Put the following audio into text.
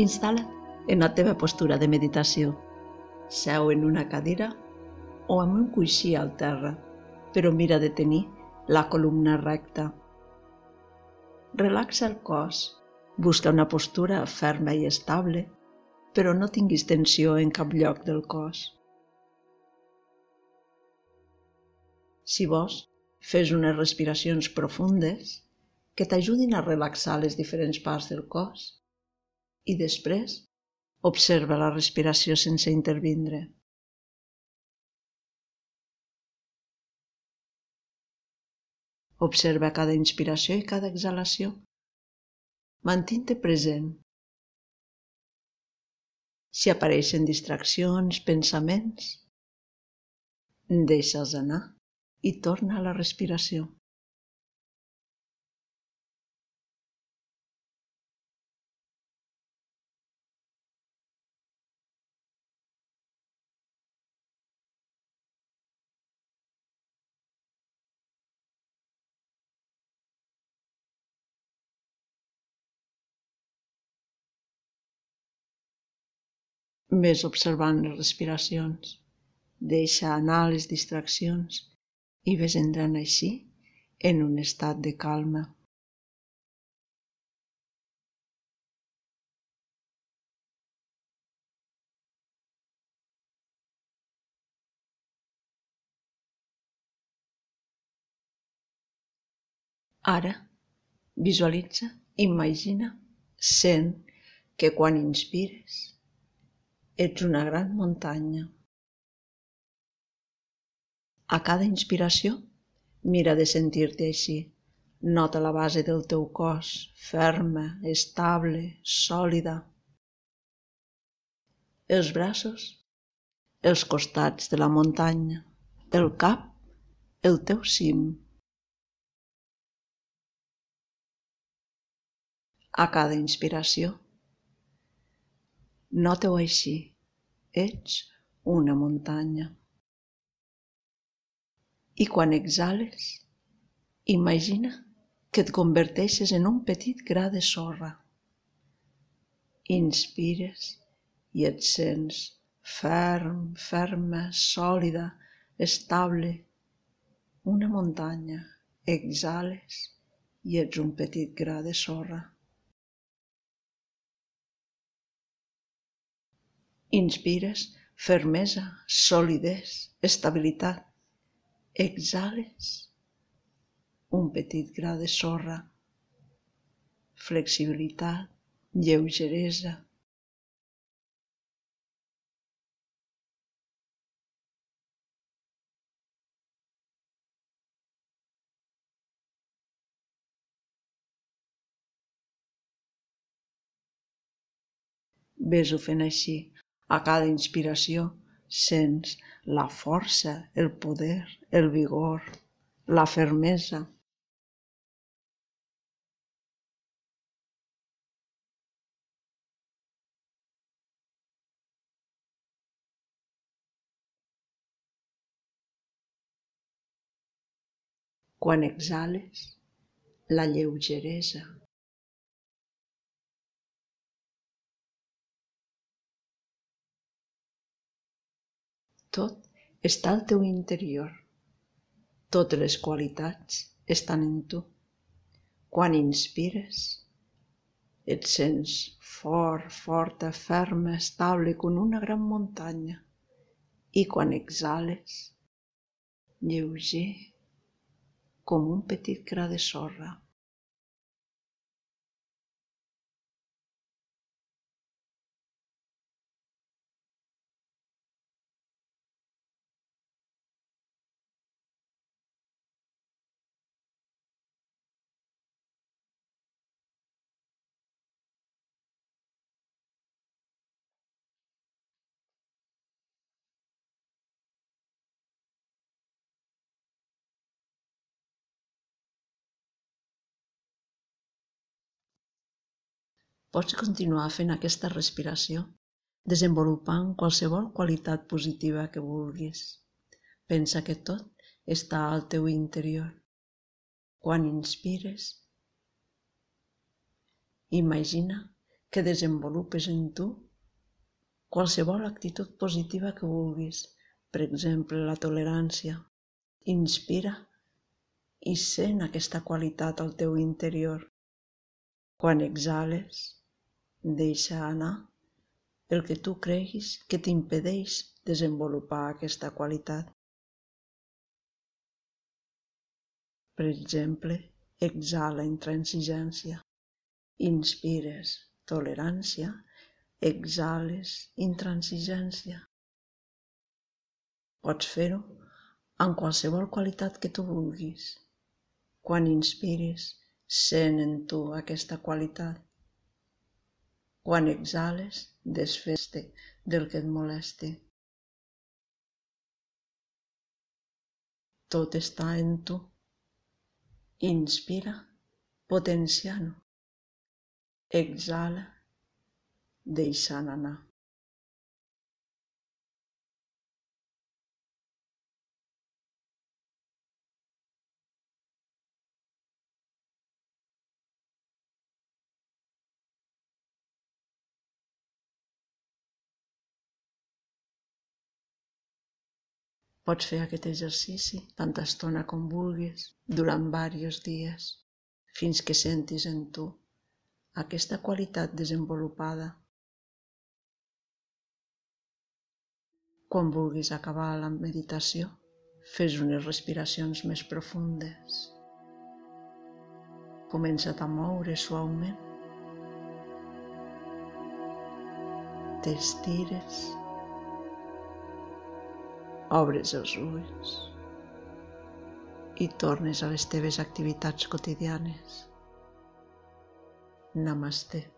Instal·la't en la teva postura de meditació. Seu en una cadira o amb un coixí al terra, però mira de tenir la columna recta. Relaxa el cos, busca una postura ferma i estable, però no tinguis tensió en cap lloc del cos. Si vols, fes unes respiracions profundes que t'ajudin a relaxar les diferents parts del cos i després observa la respiració sense intervindre. Observa cada inspiració i cada exhalació. Mantint-te present. Si apareixen distraccions, pensaments, deixa'ls anar i torna a la respiració. Ves observant les respiracions, deixa anar les distraccions i ves entrant així en un estat de calma. Ara, visualitza, imagina, sent que quan inspires Ets una gran muntanya. A cada inspiració, mira de sentir-te així. Nota la base del teu cos, ferma, estable, sòlida. Els braços, els costats de la muntanya, el cap, el teu cim. A cada inspiració, Nota-ho així: ets una muntanya. I quan exhales, imagina que et converteixes en un petit gra de sorra. Inspires i et sents ferm, ferma, sòlida, estable, una muntanya. Exhales i ets un petit gra de sorra. Inspires fermesa, solidesa, estabilitat. Exhales un petit gra de sorra, flexibilitat, lleugeresa. Ves-ho fent així a cada inspiració sents la força, el poder, el vigor, la fermesa. Quan exhales, la lleugeresa. Tot està al teu interior. Totes les qualitats estan en tu. Quan inspires, et sents fort, forta, ferma, estable, com una gran muntanya. I quan exhales, lleuger, com un petit gra de sorra. Pots continuar fent aquesta respiració, desenvolupant qualsevol qualitat positiva que vulguis. Pensa que tot està al teu interior. Quan inspires, imagina que desenvolupes en tu qualsevol actitud positiva que vulguis, per exemple, la tolerància. Inspira i sent aquesta qualitat al teu interior. Quan exhales, deixa anar el que tu creguis que t'impedeix desenvolupar aquesta qualitat. Per exemple, exhala intransigència, inspires tolerància, exhales intransigència. Pots fer-ho amb qualsevol qualitat que tu vulguis. Quan inspiris, sent en tu aquesta qualitat. Quan exhales, desfes-te del que et molesti. Tot està en tu. Inspira, potenciant-ho. Exhala, deixant anar. Pots fer aquest exercici tanta estona com vulguis, durant diversos dies, fins que sentis en tu aquesta qualitat desenvolupada. Quan vulguis acabar la meditació, fes unes respiracions més profundes. Comença't a moure suaument. T'estires obres els ulls i tornes a les teves activitats quotidianes. Namaste.